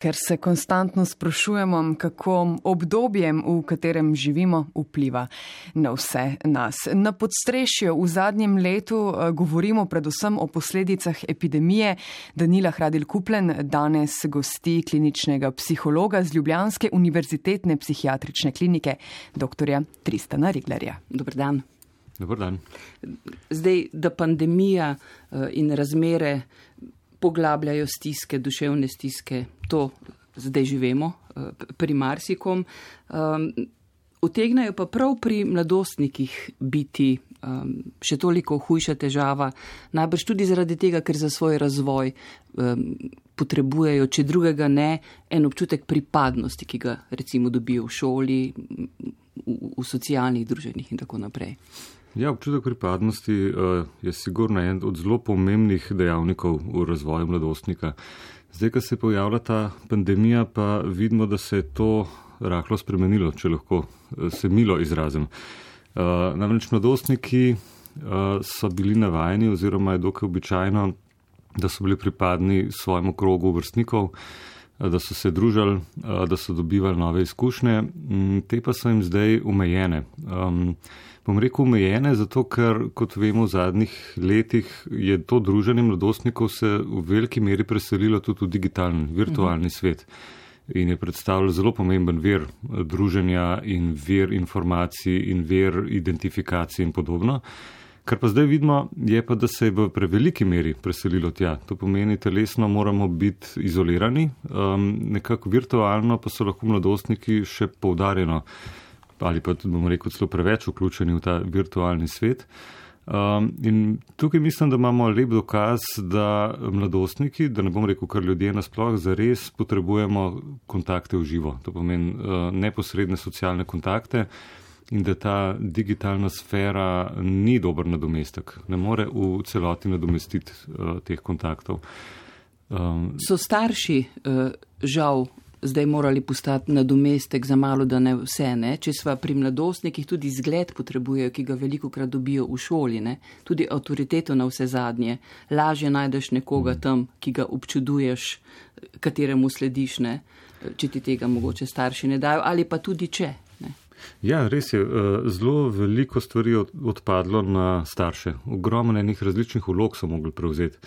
ker se konstantno sprašujemo, kako obdobjem, v katerem živimo, vpliva na vse nas. Na podstrešju v zadnjem letu eh, govorimo predvsem o posledicah epidemije. Danila Hradil Kuplen danes gosti kliničnega psihologa z Ljubljanske univerzitetne psihiatrične klinike, dr. Tristana Riglerja. Dobr dan. Dobr dan. Zdaj, da pandemija eh, in razmere poglabljajo stiske, duševne stiske, to zdaj živemo eh, pri marsikom. Um, utegnajo pa prav pri mladostnikih biti um, še toliko hujša težava, najbrž tudi zaradi tega, ker za svoj razvoj um, potrebujejo, če drugega ne, en občutek pripadnosti, ki ga recimo dobijo v šoli, v, v socialnih druženjih in tako naprej. Ja, občutek pripadnosti uh, je sigurno en od zelo pomembnih dejavnikov v razvoju mladostnika. Zdaj, ko se pojavlja ta pandemija, pa vidimo, da se je to rahlo spremenilo, če lahko uh, se milo izrazim. Uh, namreč mladostniki uh, so bili navajeni oziroma je dokaj običajno, da so bili pripadni svojemu krogu vrstnikov, da so se družili, da so dobivali nove izkušnje, mm, te pa so jim zdaj omejene. Bom rekel, omejene, zato ker, kot vemo, v zadnjih letih je to druženje mladostnikov se v veliki meri preselilo tudi v digitalni, virtualni mhm. svet in je predstavljal zelo pomemben vir eh, druženja in vir informacij in vir identifikacije in podobno. Kar pa zdaj vidimo, je pa, da se je v preveliki meri preselilo tja. To pomeni, telesno moramo biti izolirani, um, nekako virtualno pa so lahko mladostniki še poudarjeno ali pa bomo rekel celo preveč vključeni v ta virtualni svet. Um, in tukaj mislim, da imamo lep dokaz, da mladostniki, da ne bom rekel kar ljudje nasploh, zares potrebujemo kontakte v živo. To pomeni uh, neposredne socialne kontakte in da ta digitalna sfera ni dober nadomestek, ne more v celoti nadomestiti uh, teh kontaktov. Um, so starši uh, žal zdaj morali postati nadomestek za malo, da ne vse. Ne? Če sva pri mladostnikih tudi zgled potrebujejo, ki ga veliko krat dobijo v šoli, ne? tudi avtoriteto na vse zadnje, lažje najdeš nekoga mm. tam, ki ga občuduješ, kateremu slediš, ne? če ti tega mogoče starši ne dajo, ali pa tudi če. Ne? Ja, res je. Eh, zelo veliko stvari je odpadlo na starše. Ogromno enih različnih vlog so mogli prevzeti.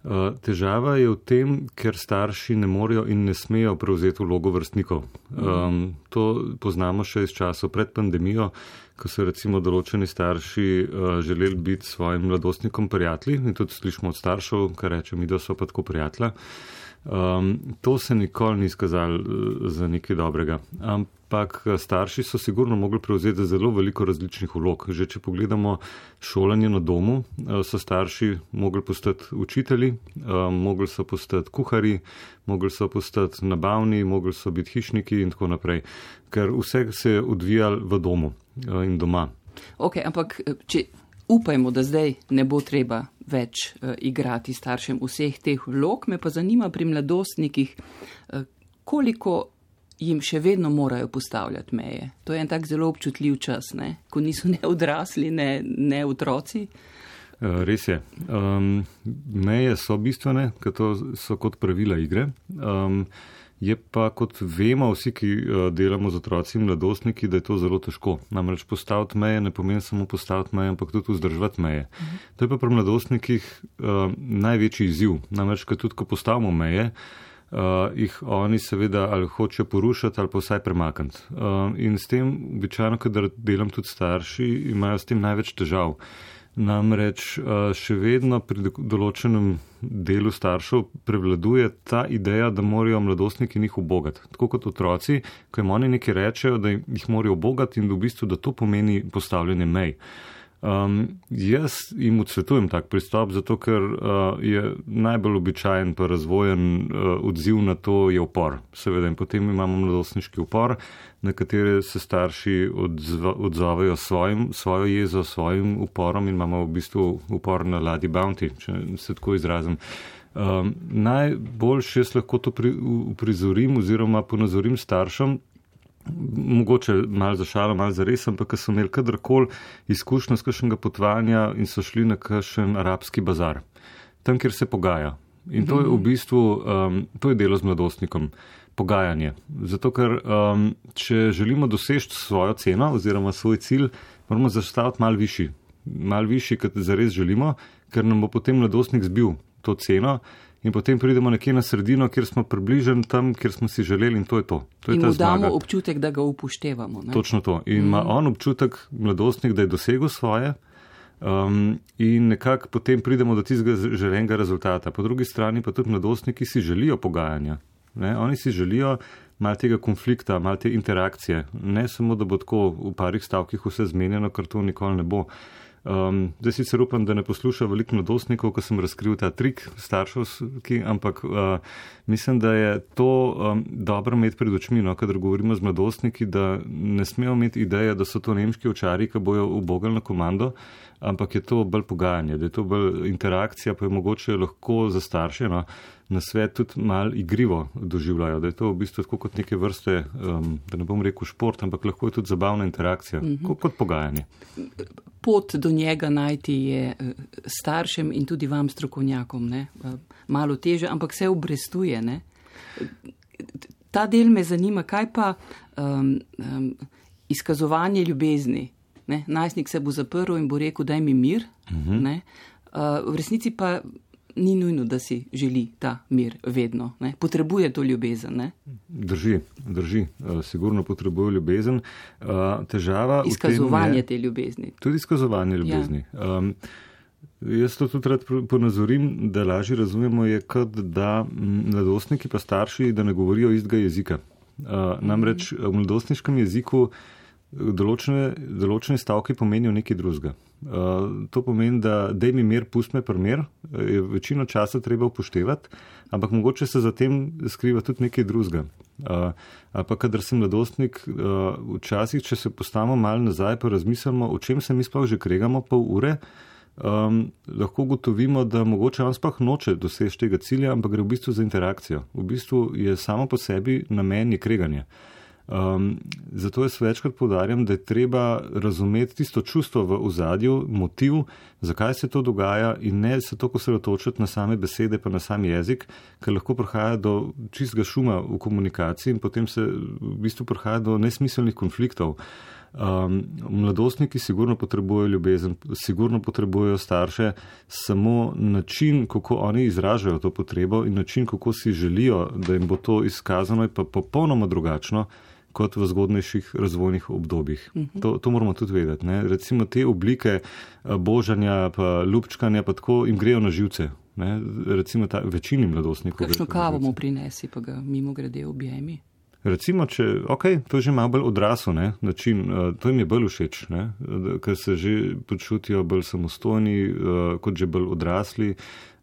Eh, težava je v tem, ker starši ne morejo in ne smejo prevzeti vlogo vrstnikov. Um, to poznamo še iz časov pred pandemijo, ko so recimo določeni starši uh, želeli biti svojim mladostnikom prijatelji in tudi slišimo od staršev, kar reče mi, da so pa tako prijatelja. Um, to se nikoli ni skazalo uh, za nekaj dobrega. Ampak uh, starši so sigurno mogli prevzeti zelo veliko različnih vlog. Že če pogledamo šolanje na domu, uh, so starši mogli postati učitelji, uh, mogli so postati kuhari, mogli so postati nabavni, mogli so biti hišniki in tako naprej. Ker vse se je odvijalo v domu in doma. Ok, ampak če upajmo, da zdaj ne bo treba več uh, igrati staršem vseh teh vlog. Me pa zanima pri mladostnikih, uh, koliko jim še vedno morajo postavljati meje. To je en tak zelo občutljiv čas, ne? ko niso ne odrasli, ne, ne otroci. Eh, res je. Um, meje so bistvene, ker to so kot pravila igre. Um, Je pa, kot vemo vsi, ki uh, delamo z otroci in mladostniki, da je to zelo težko. Namreč postaviti meje ne pomeni samo postaviti meje, ampak tudi vzdrževati meje. Uh -huh. To je pa pri mladostnikih uh, največji izziv. Namreč, ker tudi, ko postavimo meje, uh, jih oni seveda ali hočejo porušati ali pa vsaj premakniti. Uh, in s tem, običajno, kadar delam tudi starši, imajo s tem največ težav. Namreč eh, še vedno pri določenem delu staršev prevladuje ta ideja, da morajo mladostniki njih obogati. Tako kot otroci, ko jim oni nekaj rečejo, da jih morajo obogati in da v bistvu da to pomeni postavljanje mej. Um, jaz jim odsvetujem tak pristop, zato ker uh, je najbolj običajen pa razvojen uh, odziv na to je upor. Seveda in potem imamo mladostniški upor, na katere se starši odzovejo svojim, svojo jezo, svojim uporom in imamo v bistvu upor na ladi bounty, če se tako izrazim. Um, najboljše jaz lahko to pri, uprizorim oziroma ponazorim staršem, mogoče malo za šalo, malo za res, ampak so imeli kadarkoli izkušnjo z kakšnega potovanja in so šli na kakšen arabski bazar, tam, kjer se pogaja. In to je v bistvu, um, to je delo z mladostnikom. pogajanje. Zato, ker um, če želimo doseči svojo ceno oziroma svoj cilj, moramo zastaviti mal višji, mal višji, kot zares želimo, ker nam bo potem mladostnik zbil to ceno in potem pridemo nekje na sredino, kjer smo približeni tam, kjer smo si želeli in to je to. to je in mu damo občutek, da ga upoštevamo. Ne? Točno to. In ima mm -hmm. on občutek, mladostnik, da je dosegel svoje. Um, in nekako potem pridemo do tistega želenega rezultata. Po drugi strani pa tudi mladostniki si želijo pogajanja. Ne? Oni si želijo malo tega konflikta, malo te interakcije. Ne samo, da bo tako v parih stavkih vse zmenjeno, ker to nikoli ne bo. Um, zdaj sicer upam, da ne posluša veliko mladostnikov, ko sem razkril ta trik starševski, ampak uh, mislim, da je to um, dobro imeti pred očmi, no, kadar govorimo z mladostniki, da ne smejo imeti ideje, da so to nemški očari, ki bojo ubogali na komando, ampak je to bolj pogajanje, da je to bolj interakcija, pa je mogoče lahko za starše. No, na svet tudi mal igrivo doživljajo, da je to v bistvu tako kot neke vrste, um, da ne bom rekel šport, ampak lahko je tudi zabavna interakcija, mm -hmm. kot, kot pogajanje. Pot do njega najti je eh, staršem in tudi vam, strokovnjakom, ne? Eh, malo teže, ampak se obrestuje. Ne? Ta del me zanima, kaj pa um, um, izkazovanje ljubezni. Ne? Najstnik se bo zaprl in bo rekel, daj mi mir. Uh -huh. uh, v resnici pa ni nujno, da si želi ta mir vedno. Ne? Potrebuje to ljubezen. Ne? Drži, drži. Uh, sigurno potrebuje ljubezen. Uh, težava izkazovanje je, te ljubezni. Tudi izkazovanje ljubezni. Ja. Um, Jaz to tudi rad ponazorim, da lažje razumemo, je kot da mladostniki pa starši, da ne govorijo istega jezika. Uh, namreč v mladostniškem jeziku določene, določene stavke pomenijo nekaj drugega. Uh, to pomeni, da da mi mir, pust me primer, je večino časa treba upoštevati, ampak mogoče se za tem skriva tudi nekaj drugega. Uh, pa kadar sem mladostnik, uh, včasih, če se postavimo malo nazaj, pa razmislimo, o čem se mi sploh že kregamo pol ure, um, lahko gotovimo, da mogoče on sploh noče doseči tega cilja, ampak gre v bistvu za interakcijo. V bistvu je samo po sebi namen je kreganje. Um, zato jaz večkrat podarjam, da je treba razumeti tisto čustvo v ozadju, motiv, zakaj se to dogaja in ne se toliko sredotočiti na same besede, pa na sam jezik, ker lahko prihaja do čistega šuma v komunikaciji in potem se v bistvu prihaja do nesmiselnih konfliktov. Um, mladostniki sigurno potrebujejo ljubezen, sigurno potrebujejo starše, samo način, kako oni izražajo to potrebo in način, kako si želijo, da jim bo to izkazano, je pa popolnoma drugačno kot v zgodnejših razvojnih obdobjih. Uh mhm. -huh. to, to moramo tudi vedeti. Ne? Recimo te oblike eh, božanja, pa ljubčkanja, pa tako jim grejo na živce. Ne? Recimo ta večini mladostnikov. Kakšno kavo mu prinesi, pa ga mimo grede objemi. Recimo, če, ok, to je že malo bolj odrasel ne, način, uh, to jim je bolj všeč, ne, ker se že počutijo bolj samostojni, uh, kot že bolj odrasli,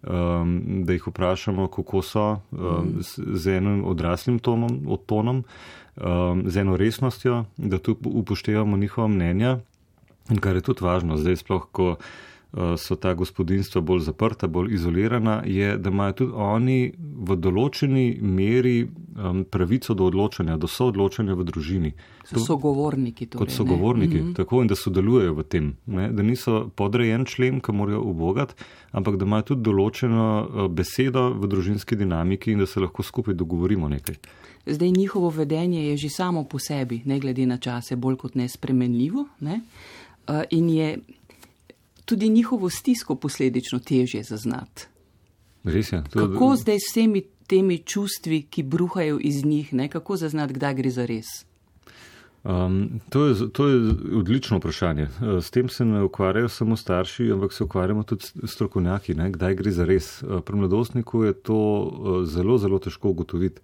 um, da jih vprašamo, kako so um, z, z enim odraslim tonom, tonom um, z eno resnostjo, da tu upoštevamo njihova mnenja. In kar je tudi važno, zdaj sploh, ko uh, so ta gospodinstva bolj zaprta, bolj izolirana, je, da imajo tudi oni v določeni meri um, pravico do odločanja, do soodločanja v družini. So sogovorniki. Torej, kot sogovorniki, mm -hmm. tako in da sodelujejo v tem. Ne? Da niso podrejen člen, ki morajo ubogati, ampak da imajo tudi določeno uh, besedo v družinski dinamiki in da se lahko skupaj dogovorimo nekaj. Zdaj njihovo vedenje je že samo po sebi, ne glede na čase, bolj kot nespremenljivo ne? uh, in je tudi njihovo stisko posledično težje zaznati. Res je. To... Kako zdaj s vsemi temi čustvi, ki bruhajo iz njih, ne? kako zaznati, kdaj gre za res? Um, to, je, to je odlično vprašanje. Uh, s tem se ne ukvarjajo samo starši, ampak se ukvarjamo tudi strokovnjaki, ne? kdaj gre za res. Uh, pri mladostniku je to uh, zelo, zelo težko ugotoviti.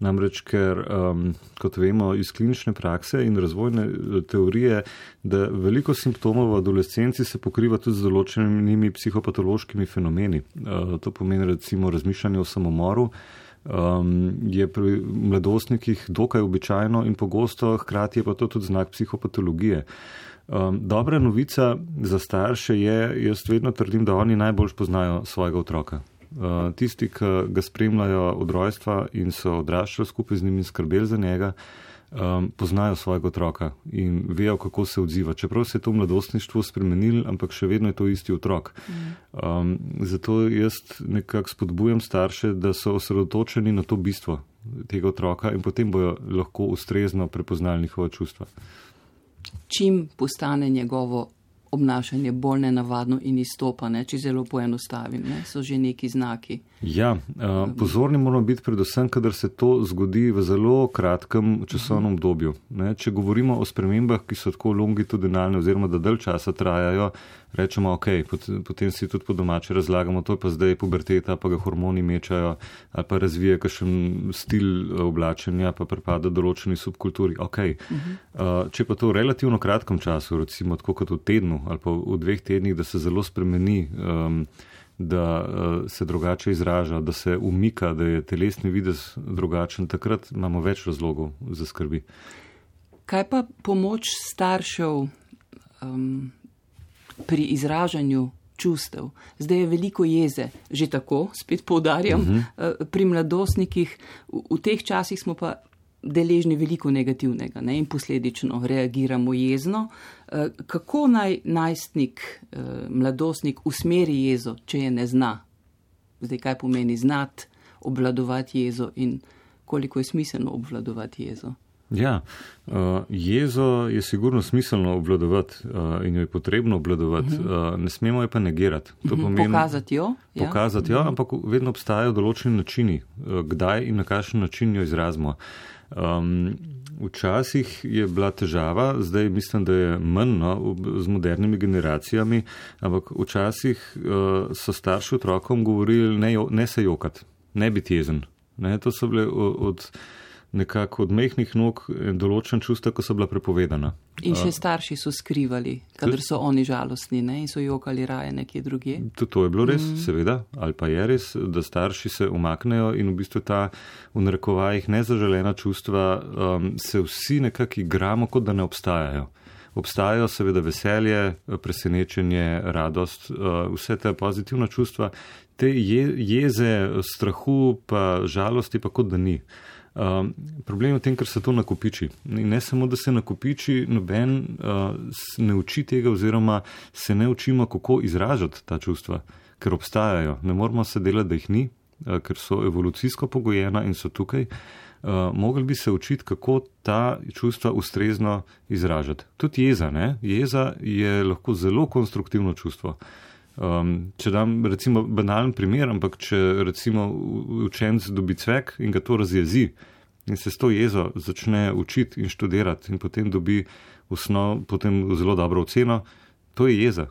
Namreč, ker, um, kot vemo iz klinične prakse in razvojne eh, teorije, da veliko simptomov v adolescenci se pokriva tudi z določenimi psihopatološkimi fenomeni. Uh, to pomeni recimo razmišljanje o samomoru. Um, je pri mladostnikih dokaj običajno in pogosto, hkrati je pa to tudi znak psihopatologije. Um, dobra novica za starše je, jaz vedno trdim, da oni najbolj poznajo svojega otroka. Eh, tisti, ki ga spremljajo od rojstva in so odraščali skupaj z njim in skrbeli za njega, um, poznajo svojega otroka in vejo, kako se odziva. Čeprav se je to mladostništvo spremenilo, ampak še vedno je to isti otrok. Um, zato jaz nekako spodbujam starše, da so osredotočeni na to bistvo, tega otroka in potem bojo lahko ustrezno prepoznali njihova čustva. Čim postane njegovo obnašanje bolj nenavadno in izstopane, če zelo poenostavim, ne? so že neki znaki. Ja, uh, pozorni moramo biti predvsem, kadar se to zgodi v zelo kratkem časovnem obdobju. Ne? Če govorimo o spremembah, ki so tako longitudinalne oziroma da dalj časa trajajo, rečemo, ok, potem si tudi po domače razlagamo, to je pa zdaj puberteta, pa ga hormoni mečajo ali pa razvije kakšen stil eh, oblačenja, pa prepada določeni subkulturi. Okay. Uh -huh. uh, če pa to v relativno kratkem času, recimo tako kot v tednu ali pa v dveh tednih, da se zelo spremeni, um, da uh, se drugače izraža, da se umika, da je telesni videz drugačen, takrat imamo več razlogov za skrbi. Kaj pa pomoč staršev? Um, pri izražanju čustev. Zdaj je veliko jeze, že tako, spet poudarjam, uh mhm. -huh. pri mladostnikih. V, v teh časih smo pa deležni veliko negativnega ne? in posledično reagiramo jezno. Eh, kako naj najstnik, eh, mladostnik usmeri jezo, če je ne zna? Zdaj, kaj pomeni znati obvladovati jezo in koliko je smiselno obvladovati jezo? Ja, uh, jezo je sigurno smiselno obvladovati uh, in jo je potrebno obvladovati, uh -huh. uh, ne smemo jo pa negirati. To mhm. pomeni pokazati jo. Ja. Pokazati jo, uh mhm. -huh. ampak vedno obstajajo določeni načini, uh, kdaj in na kakšen način jo izrazimo. Um, včasih je bila težava, zdaj mislim, da je manj no, z modernimi generacijami, ampak včasih uh, so starši otrokom govorili, ne, ne se jokati, ne biti jezen. Ne, to so bile od. od nekako od mehkih nog določen čustva, ko so bila prepovedana. In še starši so skrivali, kadar so oni žalostni ne? in so jokali raje nekje druge. Tudi to je bilo res, mm. seveda, ali pa je res, da starši se umaknejo in v bistvu ta v narekovajih nezaželena čustva um, se vsi nekako igramo, kot da ne obstajajo. Obstajajo seveda veselje, presenečenje, radost, uh, vse te pozitivna čustva, te je, jeze, strahu, pa žalosti, pa kot da ni. Um, problem je v tem, ker se to nakupiči. In ne samo, da se nakupiči, noben uh, ne uči tega, oziroma se ne učimo, kako izražati ta čustva, ker obstajajo. Ne moramo se delati, da jih ni, uh, ker so evolucijsko pogojena in so tukaj. Uh, mogli bi se učiti, kako ta čustva ustrezno izražati. Tudi jeza, ne? jeza je lahko zelo konstruktivno čustvo. Um, če dam recimo banalen primer, ampak če recimo učenec dobi cvek in ga to razjezi in se s to jezo začne učiti in študirati in potem dobi osnov, potem zelo dobro oceno, to je jeza.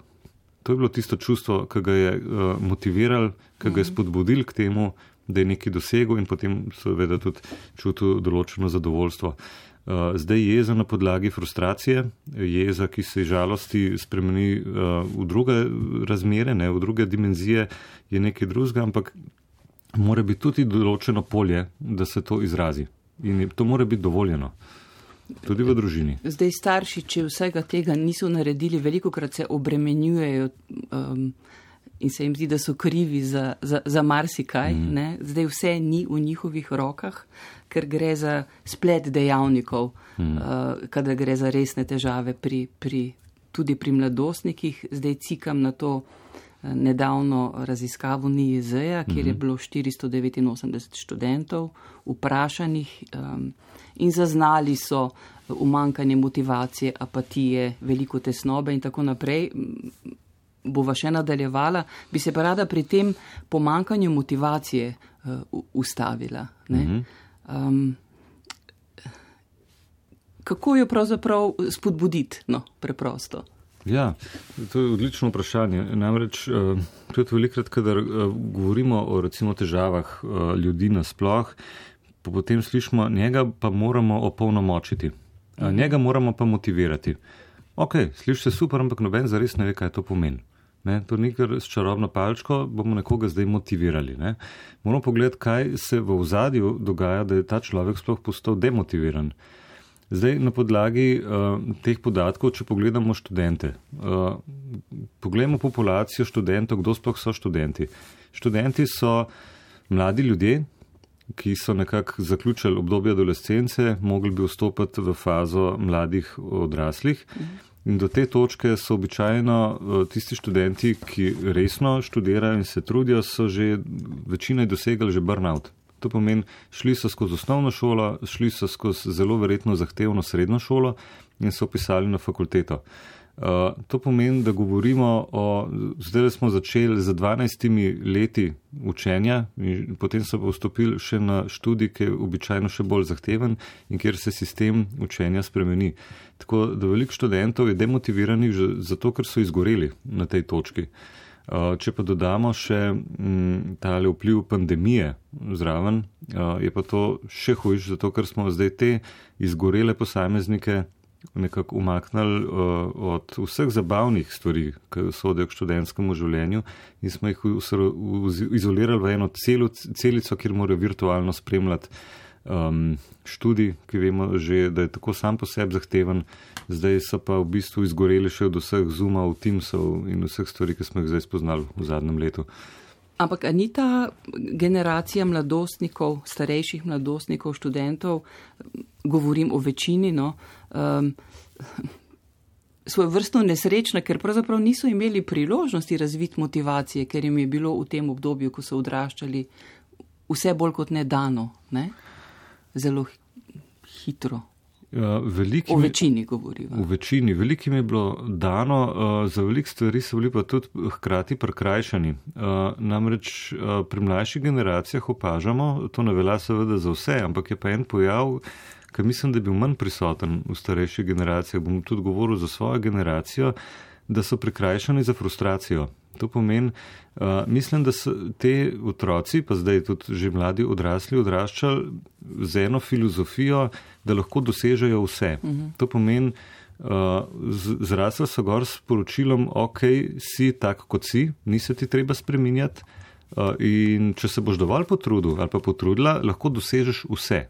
To je bilo tisto čustvo, ki ga je uh, motiviral, ki ga je mhm. spodbudil k temu, da je nekaj dosegel in potem seveda tudi čutil določeno zadovoljstvo. Uh, zdaj jeza na podlagi frustracije, jeza, ki se žalosti spremeni eh, v druge razmere, ne, v druge dimenzije, je nekaj drugega, ampak mora biti tudi določeno polje, da se to izrazi. In to mora biti dovoljeno. Tudi v družini. Zdaj starši, če vsega tega niso naredili, veliko krat se obremenjujejo um, in se jim zdi, da so krivi za, za, za marsikaj. Mm. Zdaj vse ni v njihovih rokah ker gre za splet dejavnikov, hmm. uh, kadar gre za resne težave pri, pri, tudi pri mladostnikih. Zdaj cikam na to uh, nedavno raziskavo NIEZ-a, kjer hmm. je bilo 489 študentov vprašanih um, in zaznali so umankanje motivacije, apatije, veliko tesnobe in tako naprej. Bova še nadaljevala, bi se pa rada pri tem pomankanju motivacije uh, ustavila. Mm -hmm. Um, kako jo pravzaprav spodbuditi, no, preprosto? Ja, to je odlično vprašanje. Namreč, uh, tudi velikrat, kadar uh, govorimo o recimo težavah uh, ljudi nasploh, potem slišimo, njega pa moramo opolnomočiti, uh, njega moramo pa motivirati. Ok, sliši se super, ampak noben zares ne ve, kaj to pomeni. Ne, to ni kar s čarobno palčko, bomo nekoga zdaj motivirali. Ne. Moramo pogledati, kaj se v ozadju dogaja, da je ta človek sploh postal demotiviran. Zdaj, na podlagi uh, teh podatkov, če pogledamo študente, uh, pogledamo populacijo študentov, kdo sploh so študenti. Študenti so mladi ljudje, ki so nekako zaključili obdobje adolescence, mogli bi vstopiti v fazo mladih odraslih. Mhm. In do te točke so običajno eh, tisti študenti, ki resno študirajo in se trudijo, so že večina dosegali že burnout. To pomeni, šli so skozi osnovno šolo, šli so skozi zelo verjetno zahtevno srednjo šolo in so pisali na fakulteto. Uh, to pomeni, da govorimo o, zdaj smo začeli z 12 leti učenja in potem so pa vstopili še na študij, ki je običajno še bolj zahteven in kjer se sistem učenja spremeni. Tako da veliko študentov je demotiviranih že zato, ker so izgoreli na tej točki. Uh, če pa dodamo še mm, tale vpliv pandemije zraven, uh, je pa to še hujš, zato ker smo zdaj te izgorele posameznike nekako umaknili uh, od vseh zabavnih stvari, ki sodijo k študentskemu življenju, in smo jih izolirali v eno celo, celico, kjer morajo virtualno spremljati um, študij, ki vemo že, da je tako sam po sebi zahteven, zdaj so pa v bistvu izgoreli še od vseh zoomov, timsov in vseh stvari, ki smo jih zdaj spoznali v zadnjem letu. Ampak ni ta generacija mladostnikov, starejših mladostnikov, študentov, govorim o večini, no, um, svoj vrstno nesrečna, ker pravzaprav niso imeli priložnosti razviti motivacije, ker jim je bilo v tem obdobju, ko so odraščali, vse bolj kot nedano, ne? zelo hitro. Ja, veliki, v večini govorimo. V večini, velikim je bilo dano, uh, za velik stvari so bili pa tudi hkrati prekrajšani. Uh, namreč uh, pri mlajših generacijah opažamo, to ne velja seveda za vse, ampak je pa en pojav, ki mislim, da je bil manj prisoten v starejših generacijah. Bom tudi govoril za svojo generacijo, da so prekrajšani za frustracijo. To pomeni, uh, mislim, da so te otroci, pa zdaj tudi že mladi odrasli, odraščali z eno filozofijo, da lahko dosežejo vse. Uh mhm. -huh. To pomeni, uh, zrasli so gor s poročilom, ok, si tak, kot si, nisi ti treba spreminjati. Uh, in če se boš dovolj potrudil ali pa potrudila, lahko dosežeš vse.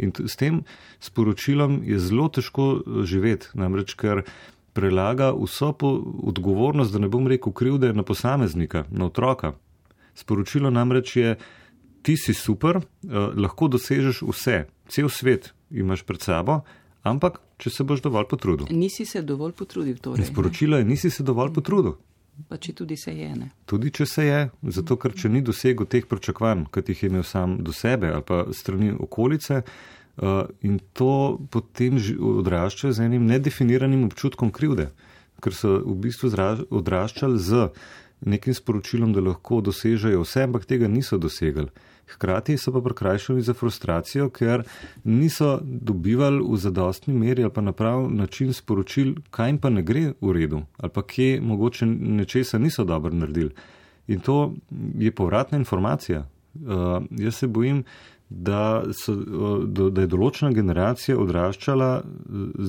In s tem sporočilom je zelo težko živeti, namreč ker prelaga vso odgovornost, da ne bom rekel krivde, na posameznika, na otroka. Sporočilo namreč je, ti si super, eh, lahko dosežeš vse, cel svet imaš pred sabo, ampak če se boš dovolj potrudil. Nisi se dovolj potrudil, torej. Sporočilo je, nisi se dovolj potrudil. Pa če tudi se je. Ne? Tudi če se je, zato ker če ni dosegel teh pričakovanj, kot jih je imel sam do sebe ali pa strani okolice, Uh, in to potem odrašča z enim nedefiniranim občutkom krivde, ker so v bistvu odraščali z nekim sporočilom, da lahko dosežejo vse, ampak tega niso dosegali. Hkrati so pa prekrajšali za frustracijo, ker niso dobivali v zadostni meri ali pa na prav način sporočil, kaj jim pa ne gre v redu ali pa kje mogoče nečesa niso dobro naredili. In to je povratna informacija. Uh, jaz se bojim, da, so, da je določena generacija odraščala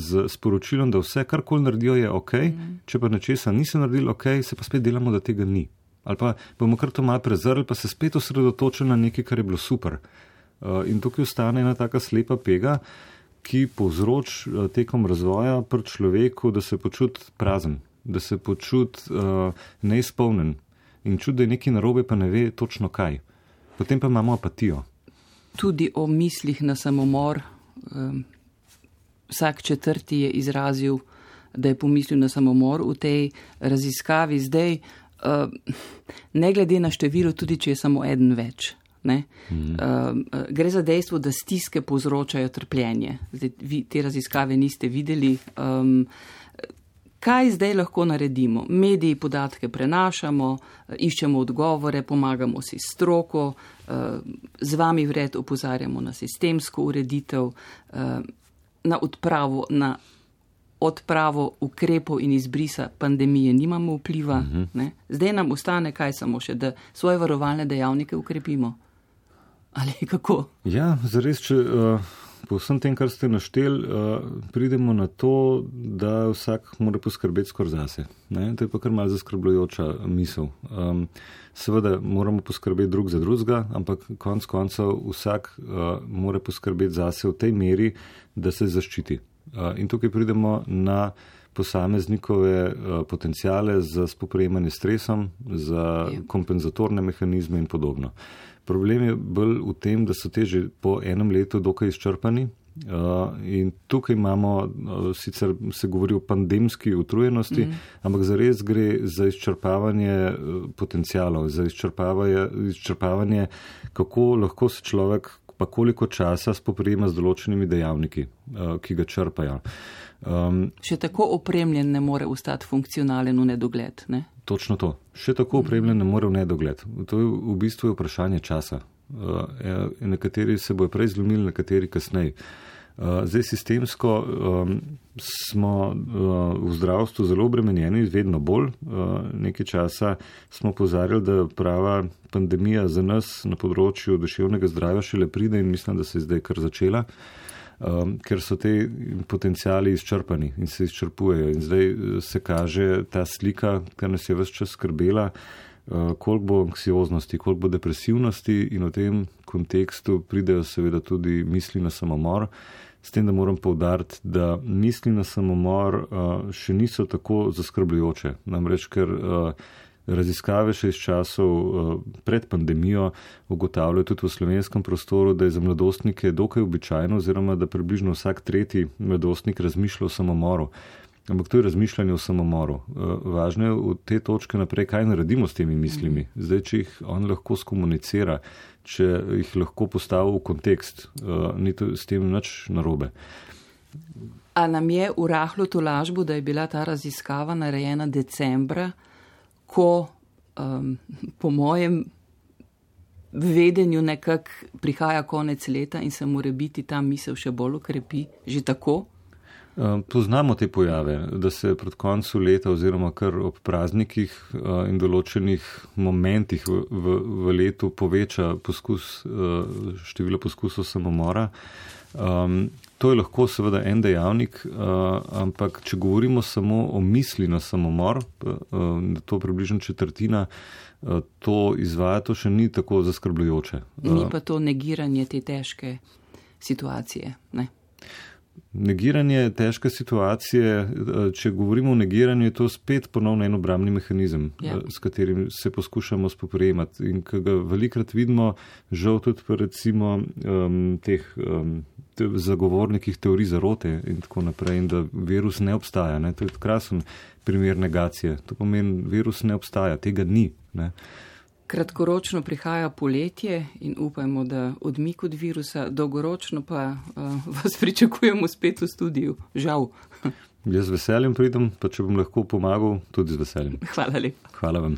z sporočilom, da vse, kar koli naredijo, je ok, mm. če pa nečesa niso naredili ok, se pa spet delamo, da tega ni. Ali pa bomo kar to malo prezrli, pa se spet osredotočili na nekaj, kar je bilo super. In tukaj ostane ena taka slepa pega, ki povzroč tekom razvoja pri človeku, da se počuti prazen, da se počuti uh, neizpolnen in čuti, da je nekaj narobe, pa ne ve točno kaj. Potem pa imamo apatijo tudi o mislih na samomor. Vsak četrti je izrazil, da je pomislil na samomor v tej raziskavi. Zdaj, ne glede na število, tudi če je samo eden več. Ne? Mm. Gre za dejstvo, da stiske povzročajo trpljenje. Zdaj, vi te raziskave niste videli. Um, kaj zdaj lahko naredimo? Mediji podatke prenašamo, iščemo odgovore, pomagamo si stroko, eh, z vami vred opozarjamo na sistemsko ureditev, eh, na odpravo, na odpravo ukrepov in izbrisa pandemije nimamo vpliva. Uh -huh. Zdaj nam ostane kaj samo še, da svoje varovalne dejavnike ukrepimo. Ali kako? Ja, zares, če. Uh po vsem tem, kar ste našteli, uh, pridemo na to, da vsak mora poskrbeti skoraj zase. Ne? To je pa kar malce zaskrbljujoča misel. Um, seveda moramo poskrbeti drug za drugega, ampak konc koncev vsak uh, mora poskrbeti zase v tej meri, da se zaščiti. Uh, in tukaj pridemo na posameznikove uh, potencijale za spoprejemanje s stresom, za ja. kompenzatorne mehanizme in podobno. Problem je bolj v tem, da so te že po enem letu dokaj izčrpani In tukaj imamo, sicer se govori o pandemski utrujenosti, mm. ampak zares gre za izčrpavanje potencijalov, za izčrpavanje, izčrpavanje, kako lahko se človek pa koliko časa spoprijema z določenimi dejavniki, ki ga črpajo. Um, Še tako opremljen ne more ostati funkcionalen v nedogled. Ne? Točno to. Še tako opremljen ne more v nedogled. To je v bistvu vprašanje časa. Uh, nekateri se bojo prej zlomili, nekateri kasneje. Uh, zdaj sistemsko um, smo uh, v zdravstvu zelo obremenjeni, vedno bolj. Uh, nekaj časa smo pozarjali, da prava pandemija za nas na področju duševnega zdravja šele pride in mislim, da se je zdaj kar začela. Uh, um, ker so te potencijali izčrpani in se izčrpujejo. In zdaj uh, se kaže ta slika, ki nas je vse čas skrbela, uh, koliko bo anksioznosti, koliko bo depresivnosti in v tem kontekstu pridejo seveda tudi misli na samomor. S tem, da moram povdariti, da misli na samomor uh, še niso tako zaskrbljujoče. Namreč, ker uh, Raziskave še iz časov eh, pred pandemijo ugotavljajo tudi v slovenskem prostoru, da je za mladostnike dokaj običajno oziroma da približno vsak tretji mladostnik razmišlja o samomoru. Ampak to je razmišljanje o samomoru. Eh, važno je v te točke naprej, kaj naredimo s temi mislimi. Zdaj, če jih on lahko skomunicira, če jih lahko postavi v kontekst, eh, ni to s tem nič narobe. A nam je v rahlo to lažbo, da je bila ta raziskava narejena decembra? Ko um, po mojem vedenju nekako prihaja konec leta in se mora biti ta misel še bolj ukrepi, že tako. Um, poznamo te pojave, da se pred koncem leta oziroma kar ob praznikih uh, in določenih momentih v, v, v letu poveča poskus, uh, število poskusov samomora. Um, To je lahko seveda en dejavnik, uh, ampak če govorimo samo o misli na samomor, da to približno četrtina to izvaja, to še ni tako zaskrbljujoče. Ni pa to negiranje te težke situacije. Ne? Negiranje težke situacije, če govorimo o negiranju, je to spet ponovno en obramni mehanizem, ja. s katerim se poskušamo spoprijemati in ki ga velikrat vidimo, žal tudi pa recimo um, teh um, te zagovornikih teorij zarote in tako naprej in da virus ne obstaja. Ne? To je krasen primer negacije. To pomeni, virus ne obstaja, tega ni. Ne? Kratkoročno prihaja poletje in upajmo, da odmik od virusa, dolgoročno pa uh, vas pričakujemo spet v studiu. Žal. Jaz z veseljem pridem, pa če bom lahko pomagal, tudi z veseljem. Hvala lepa. Hvala vam.